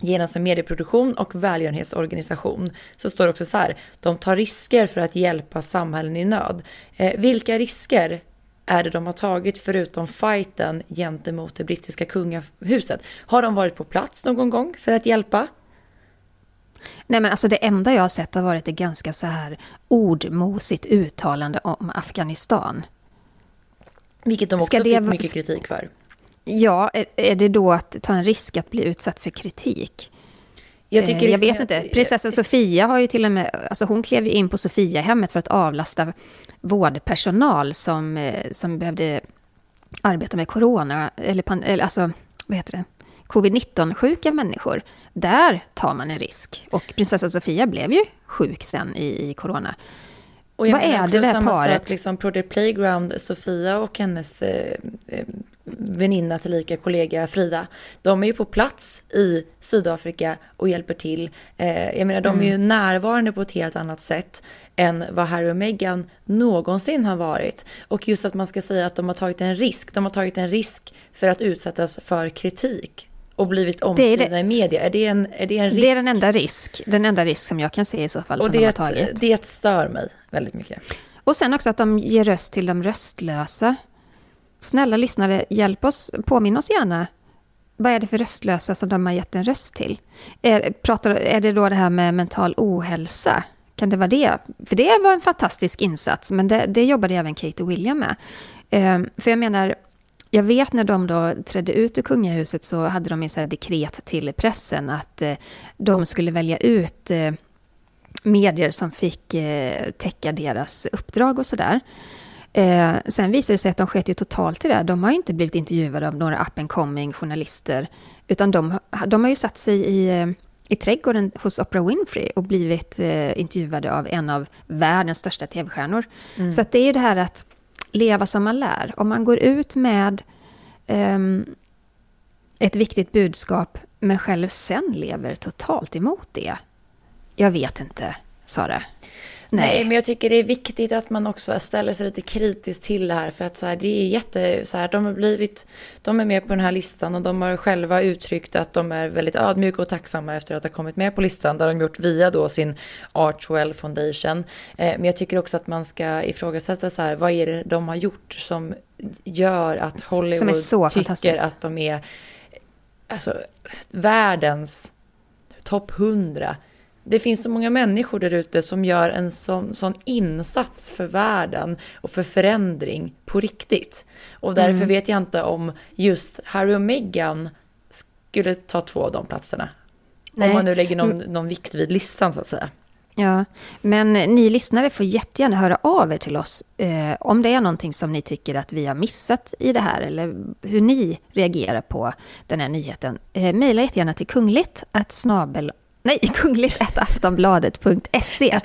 genom sin medieproduktion och välgörenhetsorganisation. Så står det också så här, de tar risker för att hjälpa samhällen i nöd. Eh, vilka risker är det de har tagit förutom fighten gentemot det brittiska kungahuset? Har de varit på plats någon gång för att hjälpa? Nej men alltså det enda jag har sett har varit ett ganska så här ordmosigt uttalande om Afghanistan. Vilket de också Ska fick mycket kritik för. Ja, är det då att ta en risk att bli utsatt för kritik? Jag, tycker eh, jag vet inte. Prinsessan Sofia har ju till och med, alltså hon klev ju in på Sofiahemmet för att avlasta vårdpersonal som, eh, som behövde arbeta med corona, eller, eller alltså, vad heter det, covid-19-sjuka människor. Där tar man en risk. Och prinsessan Sofia blev ju sjuk sen i, i corona. Och jag Vad är det där samma paret? Sak, liksom Project Playground, Sofia och hennes eh, eh, väninna tillika kollega Frida, de är ju på plats i Sydafrika och hjälper till. Eh, jag menar, de är ju mm. närvarande på ett helt annat sätt än vad Harry och Meghan någonsin har varit. Och just att man ska säga att de har tagit en risk. De har tagit en risk för att utsättas för kritik och blivit omskrivna i media? Är det, en, är det en risk? Det är den enda risk, den enda risk som jag kan se i så fall. Och det, de har tagit. det stör mig väldigt mycket. Och sen också att de ger röst till de röstlösa. Snälla lyssnare, hjälp oss, påminn oss gärna. Vad är det för röstlösa som de har gett en röst till? Är, pratar, är det då det här med mental ohälsa? Kan det vara det? För det var en fantastisk insats, men det, det jobbade även Kate och William med. Um, för jag menar, jag vet när de då trädde ut ur kungahuset så hade de en dekret till pressen att eh, de skulle välja ut eh, medier som fick eh, täcka deras uppdrag och sådär. Eh, sen visade det sig att de sket ju totalt i det. De har inte blivit intervjuade av några up and coming journalister, utan de, de har ju satt sig i, i trädgården hos Oprah Winfrey och blivit eh, intervjuade av en av världens största tv-stjärnor. Mm. Så det är det här att leva som man lär. Om man går ut med um, ett viktigt budskap men själv sen lever totalt emot det. Jag vet inte, Sara. Nej. Nej. men jag tycker det är viktigt att man också ställer sig lite kritiskt till det här. För att så här, det är jätte, så här, de har blivit, de är med på den här listan och de har själva uttryckt att de är väldigt ödmjuka och tacksamma efter att ha kommit med på listan. Där de gjort via då sin Archwell Foundation. Eh, men jag tycker också att man ska ifrågasätta så här, vad är det de har gjort som gör att Hollywood tycker att de är alltså, världens topp 100 det finns så många människor där ute som gör en sån, sån, insats för världen och för förändring på riktigt. Och därför mm. vet jag inte om just Harry och Meghan skulle ta två av de platserna. Nej. Om man nu lägger någon, mm. någon vikt vid listan så att säga. Ja, men ni lyssnare får jättegärna höra av er till oss eh, om det är någonting som ni tycker att vi har missat i det här eller hur ni reagerar på den här nyheten. Eh, Mejla jättegärna till kungligt snabel Nej, kungligt.aftonbladet.se.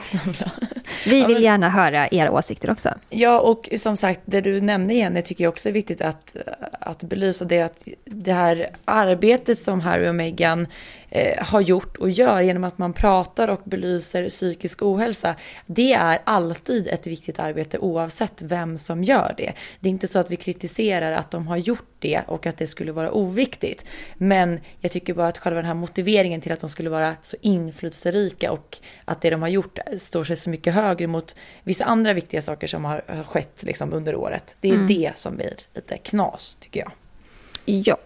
Vi vill gärna höra era åsikter också. Ja, och som sagt, det du nämnde Jenny tycker jag också är viktigt att, att belysa det att det här arbetet som Harry och Meghan eh, har gjort och gör genom att man pratar och belyser psykisk ohälsa. Det är alltid ett viktigt arbete oavsett vem som gör det. Det är inte så att vi kritiserar att de har gjort det och att det skulle vara oviktigt. Men jag tycker bara att själva den här motiveringen till att de skulle vara så inflytelserika och att det de har gjort står sig så mycket högre mot vissa andra viktiga saker som har, skett liksom under året. Det är mm. det som blir lite knas tycker jag. Ja,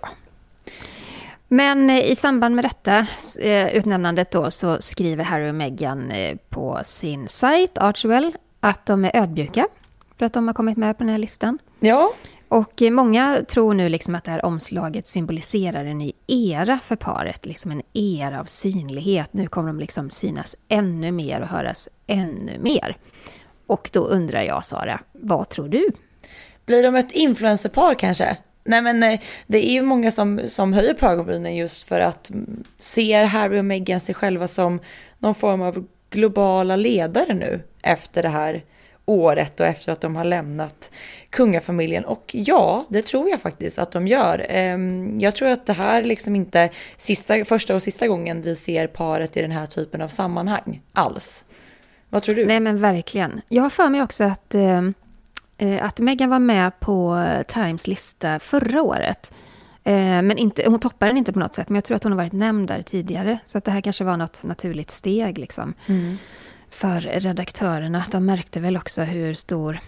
men eh, i samband med detta eh, utnämnandet då så skriver Harry och Meghan eh, på sin sajt Archwell att de är ödmjuka för att de har kommit med på den här listan. Ja. Och många tror nu liksom att det här omslaget symboliserar en ny era för paret, liksom en era av synlighet. Nu kommer de liksom synas ännu mer och höras ännu mer. Och då undrar jag, Sara, vad tror du? Blir de ett influencerpar kanske? Nej men eh, det är ju många som, som höjer på ögonbrynen just för att ser Harry och Meghan sig själva som någon form av globala ledare nu efter det här året och efter att de har lämnat kungafamiljen. Och ja, det tror jag faktiskt att de gör. Ehm, jag tror att det här liksom inte sista, första och sista gången vi ser paret i den här typen av sammanhang alls. Vad tror du? Nej men verkligen. Jag har för mig också att Eh, att Meghan var med på Times lista förra året. Eh, men inte, hon toppar den inte på något sätt, men jag tror att hon har varit nämnd där tidigare. Så att det här kanske var något naturligt steg liksom, mm. för redaktörerna. De märkte väl också hur stor,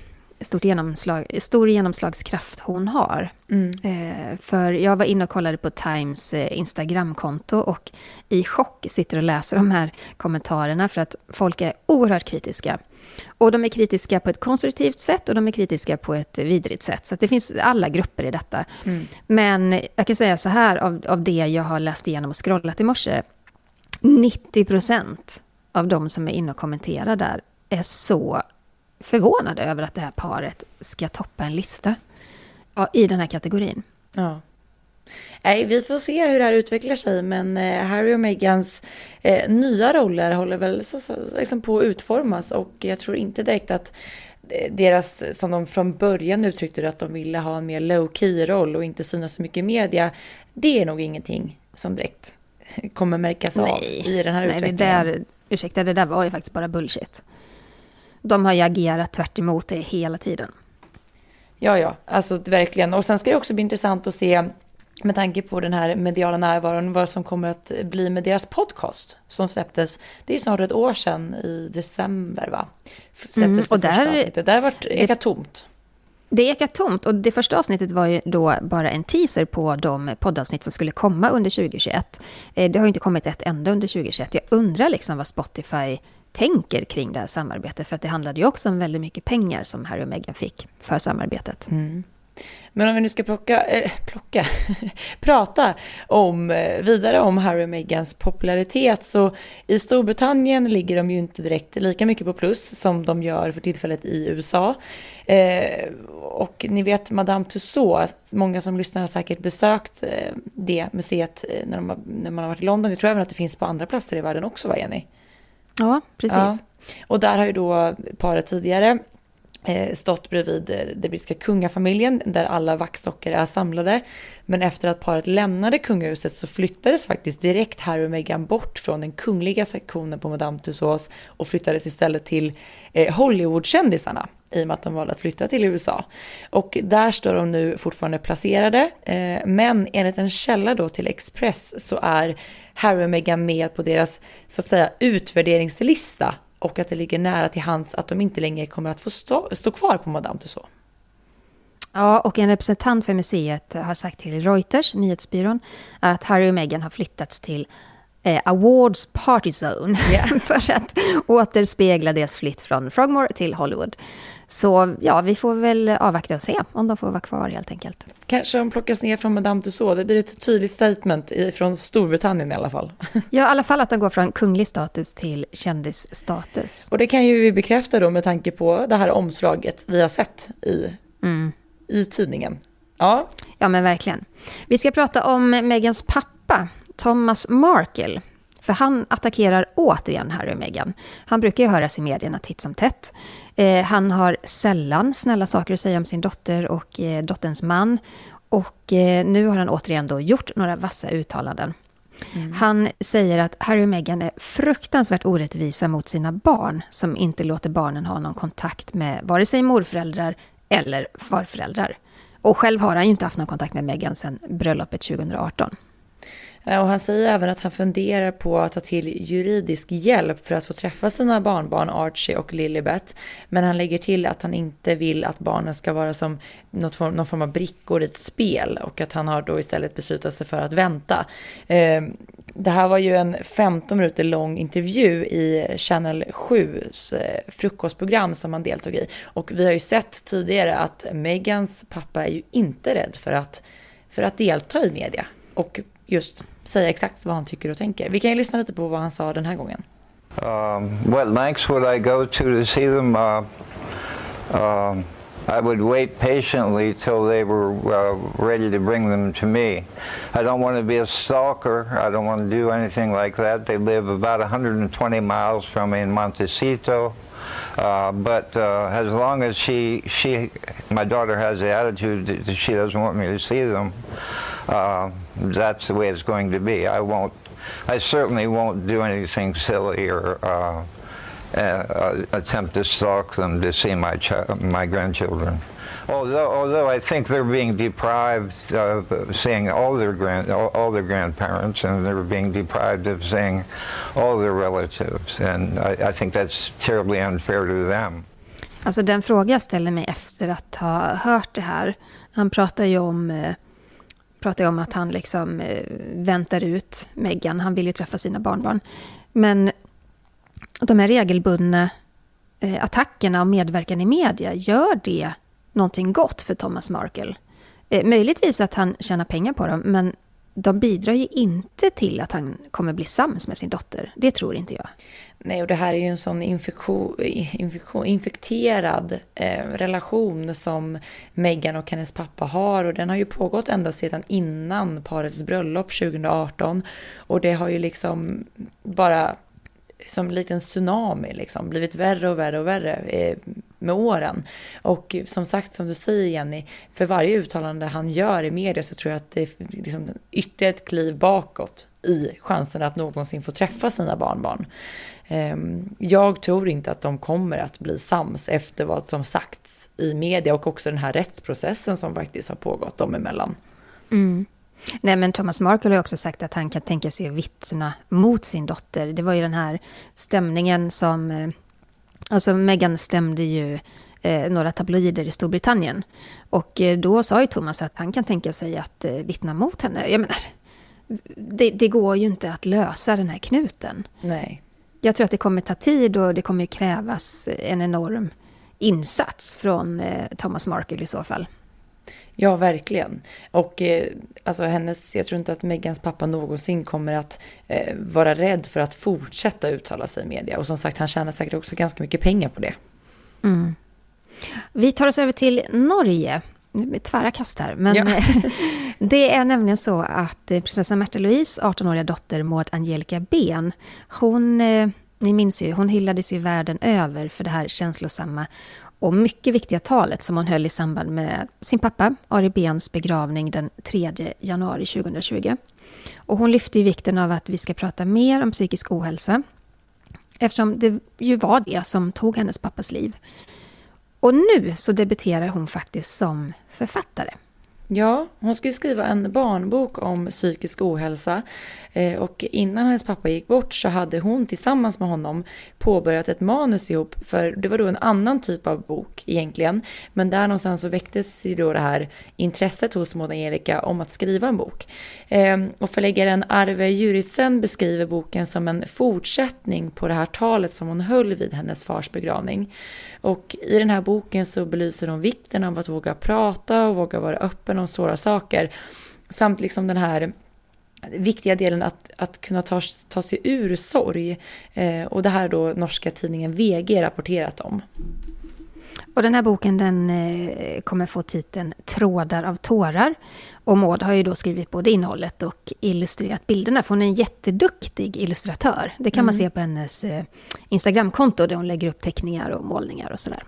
stort genomslag, stor genomslagskraft hon har. Mm. Eh, för jag var inne och kollade på Times Instagramkonto och i chock sitter och läser de här kommentarerna för att folk är oerhört kritiska och de är kritiska på ett konstruktivt sätt och de är kritiska på ett vidrigt sätt. Så det finns alla grupper i detta. Mm. Men jag kan säga så här, av, av det jag har läst igenom och scrollat i morse, 90 procent av de som är inne och kommenterar där är så förvånade över att det här paret ska toppa en lista i den här kategorin. Ja. Nej, vi får se hur det här utvecklar sig, men eh, Harry och Meghans eh, nya roller håller väl så, så, liksom på att utformas och jag tror inte direkt att eh, deras, som de från början uttryckte det, att de ville ha en mer low key roll och inte synas så mycket i media, det är nog ingenting som direkt kommer märkas nej, av i den här nej, utvecklingen. Det där, ursäkta, det där var ju faktiskt bara bullshit. De har ju agerat tvärt det hela tiden. Ja, ja, alltså verkligen. Och sen ska det också bli intressant att se med tanke på den här mediala närvaron, vad som kommer att bli med deras podcast som släpptes, det är snart ett år sedan i december va? Släpptes mm, och där, avsnittet, där har varit ekat tomt. Det ekat tomt och det första avsnittet var ju då bara en teaser på de poddavsnitt som skulle komma under 2021. Eh, det har ju inte kommit ett enda under 2021. Jag undrar liksom vad Spotify tänker kring det här samarbetet, för att det handlade ju också om väldigt mycket pengar som Harry och Meghan fick för samarbetet. Mm. Men om vi nu ska plocka, äh, plocka prata om, eh, vidare om Harry och Meghans popularitet så i Storbritannien ligger de ju inte direkt lika mycket på plus som de gör för tillfället i USA. Eh, och ni vet Madame Tussauds, många som lyssnar har säkert besökt eh, det museet eh, när, de, när man har varit i London. Jag tror även att det finns på andra platser i världen också, va Jenny? Ja, precis. Ja. Och där har ju då paret tidigare Eh, stått bredvid eh, den brittiska kungafamiljen där alla vaxdockor är samlade. Men efter att paret lämnade kungahuset så flyttades faktiskt direkt Harry och Meghan bort från den kungliga sektionen på Madame Tussauds och flyttades istället till eh, Hollywoodkändisarna i och med att de valde att flytta till USA. Och där står de nu fortfarande placerade, men enligt en källa då till Express så är Harry och Meghan med på deras så att säga utvärderingslista och att det ligger nära till hands att de inte längre kommer att få stå, stå kvar på Madame Tussauds. Ja, och en representant för museet har sagt till Reuters, nyhetsbyrån, att Harry och Meghan har flyttats till eh, Awards Party Zone yeah. för att återspegla deras flytt från Frogmore till Hollywood. Så ja, vi får väl avvakta och se om de får vara kvar helt enkelt. Kanske de plockas ner från Madame Tussauds. Det blir ett tydligt statement från Storbritannien i alla fall. Ja, i alla fall att de går från kunglig status till kändisstatus. Och det kan ju vi bekräfta då med tanke på det här omslaget vi har sett i, mm. i tidningen. Ja. ja, men verkligen. Vi ska prata om Megans pappa, Thomas Markle. För han attackerar återigen Harry och Meghan. Han brukar ju höras i medierna titt som tätt. Eh, han har sällan snälla saker att säga om sin dotter och eh, dotterns man. Och eh, nu har han återigen då gjort några vassa uttalanden. Mm. Han säger att Harry och Meghan är fruktansvärt orättvisa mot sina barn som inte låter barnen ha någon kontakt med vare sig morföräldrar eller farföräldrar. Och själv har han ju inte haft någon kontakt med Meghan sedan bröllopet 2018. Eh, och han säger även att han funderar på att ta till juridisk hjälp för att få träffa sina barnbarn Archie och Lilibet. Men han lägger till att han inte vill att barnen ska vara som något form, någon form av brickor i ett spel och att han har då istället beslutat sig för att vänta. Eh, det här var ju en 15 minuter lång intervju i Channel 7s eh, frukostprogram som han deltog i. Och vi har ju sett tidigare att Megans pappa är ju inte rädd för att, för att delta i media. Och just säga exakt vad han tycker och tänker. Vi kan ju lyssna lite på vad han sa den här gången. Um, what lengths would I go to to see them? Uh, um, I would wait patiently till they were uh, ready to bring them to me. I don't want to be a stalker. I don't want to do anything like that. They live about 120 miles from me in Montecito. Uh, but uh, as long as she, she, my daughter has the attitude that she doesn't want me to see them, uh, that's the way it's going to be. I won't. I certainly won't do anything silly or uh, uh, attempt to stalk them to see my my grandchildren. Although, although I think they're being deprived of seeing all their grand all, all their grandparents, and they're being deprived of seeing all their relatives, and I, I think that's terribly unfair to them. Alltså den fråga jag ställer mig efter att ha hört det här, han pratar ju om eh, pratar ju om att han liksom eh, väntar ut Meghan. Han vill ju träffa sina barnbarn. Men de här regelbundna eh, attackerna och medverkan i media, gör det någonting gott för Thomas Markle? Eh, möjligtvis att han tjänar pengar på dem, men de bidrar ju inte till att han kommer bli sams med sin dotter. Det tror inte jag. Nej, och det här är ju en sån infektion, infektion, infekterad eh, relation som Meghan och hennes pappa har och den har ju pågått ända sedan innan parets bröllop 2018 och det har ju liksom bara som en liten tsunami liksom blivit värre och värre och värre eh, med åren. Och som sagt, som du säger Jenny, för varje uttalande han gör i media så tror jag att det är liksom ytterligare ett kliv bakåt i chansen att någonsin få träffa sina barnbarn. Ehm, jag tror inte att de kommer att bli sams efter vad som sagts i media och också den här rättsprocessen som faktiskt har pågått dem emellan. Mm. Nej, men Thomas Markle har också sagt att han kan tänka sig att vittna mot sin dotter. Det var ju den här stämningen som... Eh, alltså Meghan stämde ju eh, några tabloider i Storbritannien. Och eh, då sa ju Thomas att han kan tänka sig att eh, vittna mot henne. Jag menar, det, det, går ju inte att lösa den här knuten. Nej. Jag tror att det kommer ta tid och det kommer krävas en enorm insats från eh, Thomas Markle i så fall. Ja, verkligen. Och eh, alltså hennes, jag tror inte att Megans pappa någonsin kommer att eh, vara rädd för att fortsätta uttala sig i media. Och som sagt, han tjänar säkert också ganska mycket pengar på det. Mm. Vi tar oss över till Norge. Tvära kast här. Men ja. det är nämligen så att eh, prinsessan Märta Louise, 18-åriga dotter Maud Angelica Ben, hon, eh, ni minns ju, hon hyllades ju världen över för det här känslosamma och mycket viktiga talet som hon höll i samband med sin pappa Ari Bens begravning den 3 januari 2020. Och hon lyfte ju vikten av att vi ska prata mer om psykisk ohälsa eftersom det ju var det som tog hennes pappas liv. Och nu så debuterar hon faktiskt som författare. Ja, hon ska ju skriva en barnbok om psykisk ohälsa eh, och innan hennes pappa gick bort så hade hon tillsammans med honom påbörjat ett manus ihop för det var då en annan typ av bok egentligen. Men där någonstans så väcktes ju då det här intresset hos Maud Angelica om att skriva en bok. Ehm, och förläggaren Arve Juritsen beskriver boken som en fortsättning på det här talet som hon höll vid hennes fars begravning. Och i den här boken så belyser hon vikten av att våga prata och våga vara öppen om svåra saker. Samt liksom den här viktiga delen att, att kunna ta, ta sig ur sorg. Eh, och det här då norska tidningen VG rapporterat om. Och den här boken den eh, kommer få titeln Trådar av tårar. Och Maud har ju då skrivit både innehållet och illustrerat bilderna, för hon är en jätteduktig illustratör. Det kan mm. man se på hennes eh, Instagramkonto där hon lägger upp teckningar och målningar och sådär.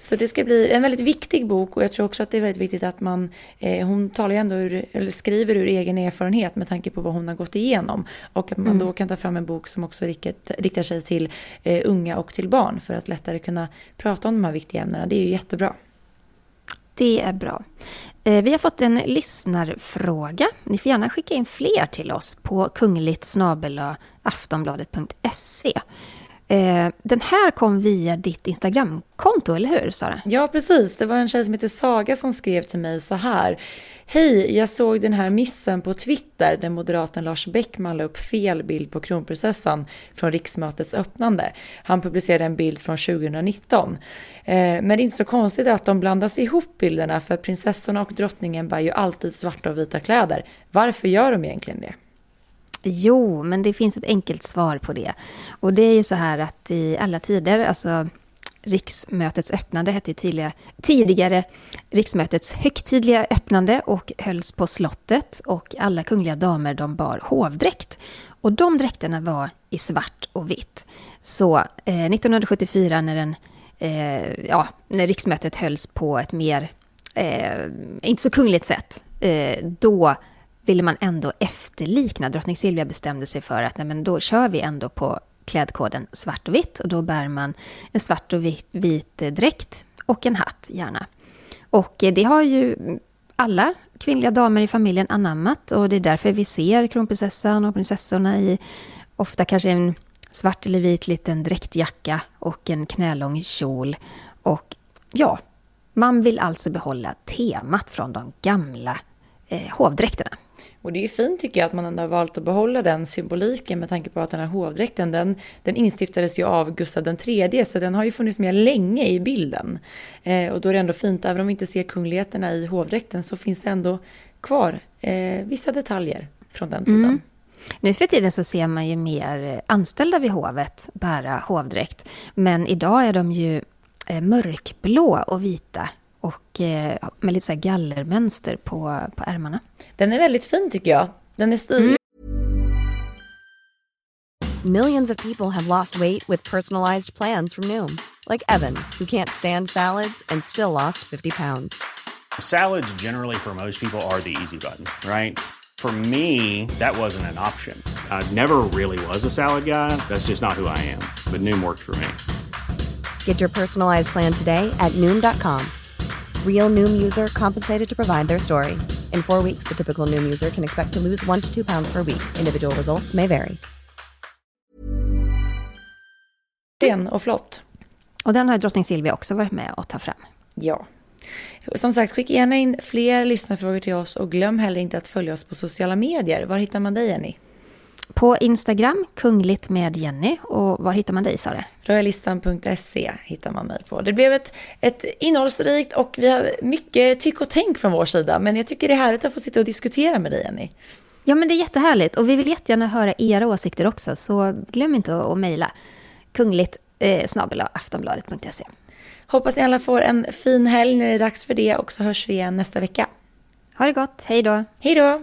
Så det ska bli en väldigt viktig bok och jag tror också att det är väldigt viktigt att man, eh, hon talar ju ändå ur, eller skriver ur egen erfarenhet med tanke på vad hon har gått igenom. Och att man mm. då kan ta fram en bok som också riktat, riktar sig till eh, unga och till barn för att lättare kunna prata om de här viktiga ämnena. Det är ju jättebra. Det är bra. Eh, vi har fått en lyssnarfråga. Ni får gärna skicka in fler till oss på kungligt aftonbladet.se. Eh, den här kom via ditt Instagramkonto, eller hur Sara? Ja, precis. Det var en tjej som heter Saga som skrev till mig så här. Hej, jag såg den här missen på Twitter där moderaten Lars Bäckman la upp fel bild på kronprinsessan från riksmötets öppnande. Han publicerade en bild från 2019. Eh, men det är inte så konstigt att de blandas ihop bilderna för prinsessorna och drottningen bär ju alltid svarta och vita kläder. Varför gör de egentligen det? Jo, men det finns ett enkelt svar på det. Och det är ju så här att i alla tider, alltså riksmötets öppnande hette tidigare, tidigare riksmötets högtidliga öppnande och hölls på slottet och alla kungliga damer de bar hovdräkt. Och de dräkterna var i svart och vitt. Så eh, 1974 när, den, eh, ja, när riksmötet hölls på ett mer, eh, inte så kungligt sätt, eh, då ville man ändå efterlikna. Drottning Silvia bestämde sig för att nej, men då kör vi ändå på klädkoden svart och vitt och då bär man en svart och vit, vit dräkt och en hatt gärna. Och eh, det har ju alla kvinnliga damer i familjen anammat och det är därför vi ser kronprinsessan och prinsessorna i ofta kanske en svart eller vit liten dräktjacka och en knälång kjol. Och ja, man vill alltså behålla temat från de gamla eh, hovdräkterna. Och det är ju fint tycker jag att man ändå har valt att behålla den symboliken med tanke på att den här hovdräkten den, den instiftades ju av Gustav III så den har ju funnits med länge i bilden. Eh, och då är det ändå fint, även om vi inte ser kungligheterna i hovdräkten så finns det ändå kvar eh, vissa detaljer från den tiden. Mm. Nu för tiden så ser man ju mer eh, anställda vid hovet bära hovdräkt. Men idag är de ju eh, mörkblå och vita och eh, med lite så gallermönster på, på ärmarna. Den är väldigt fin tycker jag. Den är stilig. Mm. Millions of people have lost weight with personalized plans from Noom. Like Evan, who can't stand salads and still lost 50 pounds. Salads generally for most people are the easy button, right? For me, that wasn't an option. I never really was a salad guy. That's just not who I am. But Noom worked for me. Get your personalized plan today at Noom.com. Real Noom user compensated to provide their story. In four weeks, the typical Noom user can expect to lose one to two pounds per week. Individual results may vary. Ren och flott. Och den har drottning Silvia också varit med och ta fram. Ja. Som sagt, skicka gärna in fler lyssnarfrågor till oss och glöm heller inte att följa oss på sociala medier. Var hittar man dig, Jenny? På Instagram, kungligt med Jenny. Och var hittar man dig, Sara? Royalistan.se hittar man mig på. Det blev ett, ett innehållsrikt och vi har mycket tyck och tänk från vår sida. Men jag tycker det är härligt att få sitta och diskutera med dig, Jenny. Ja, men det är jättehärligt. Och vi vill jättegärna höra era åsikter också. Så glöm inte att, att mejla kungligt eh, aftonbladet.se. Hoppas ni alla får en fin helg när det är dags för det och så hörs vi igen nästa vecka. Ha det gott, hej då! Hej då!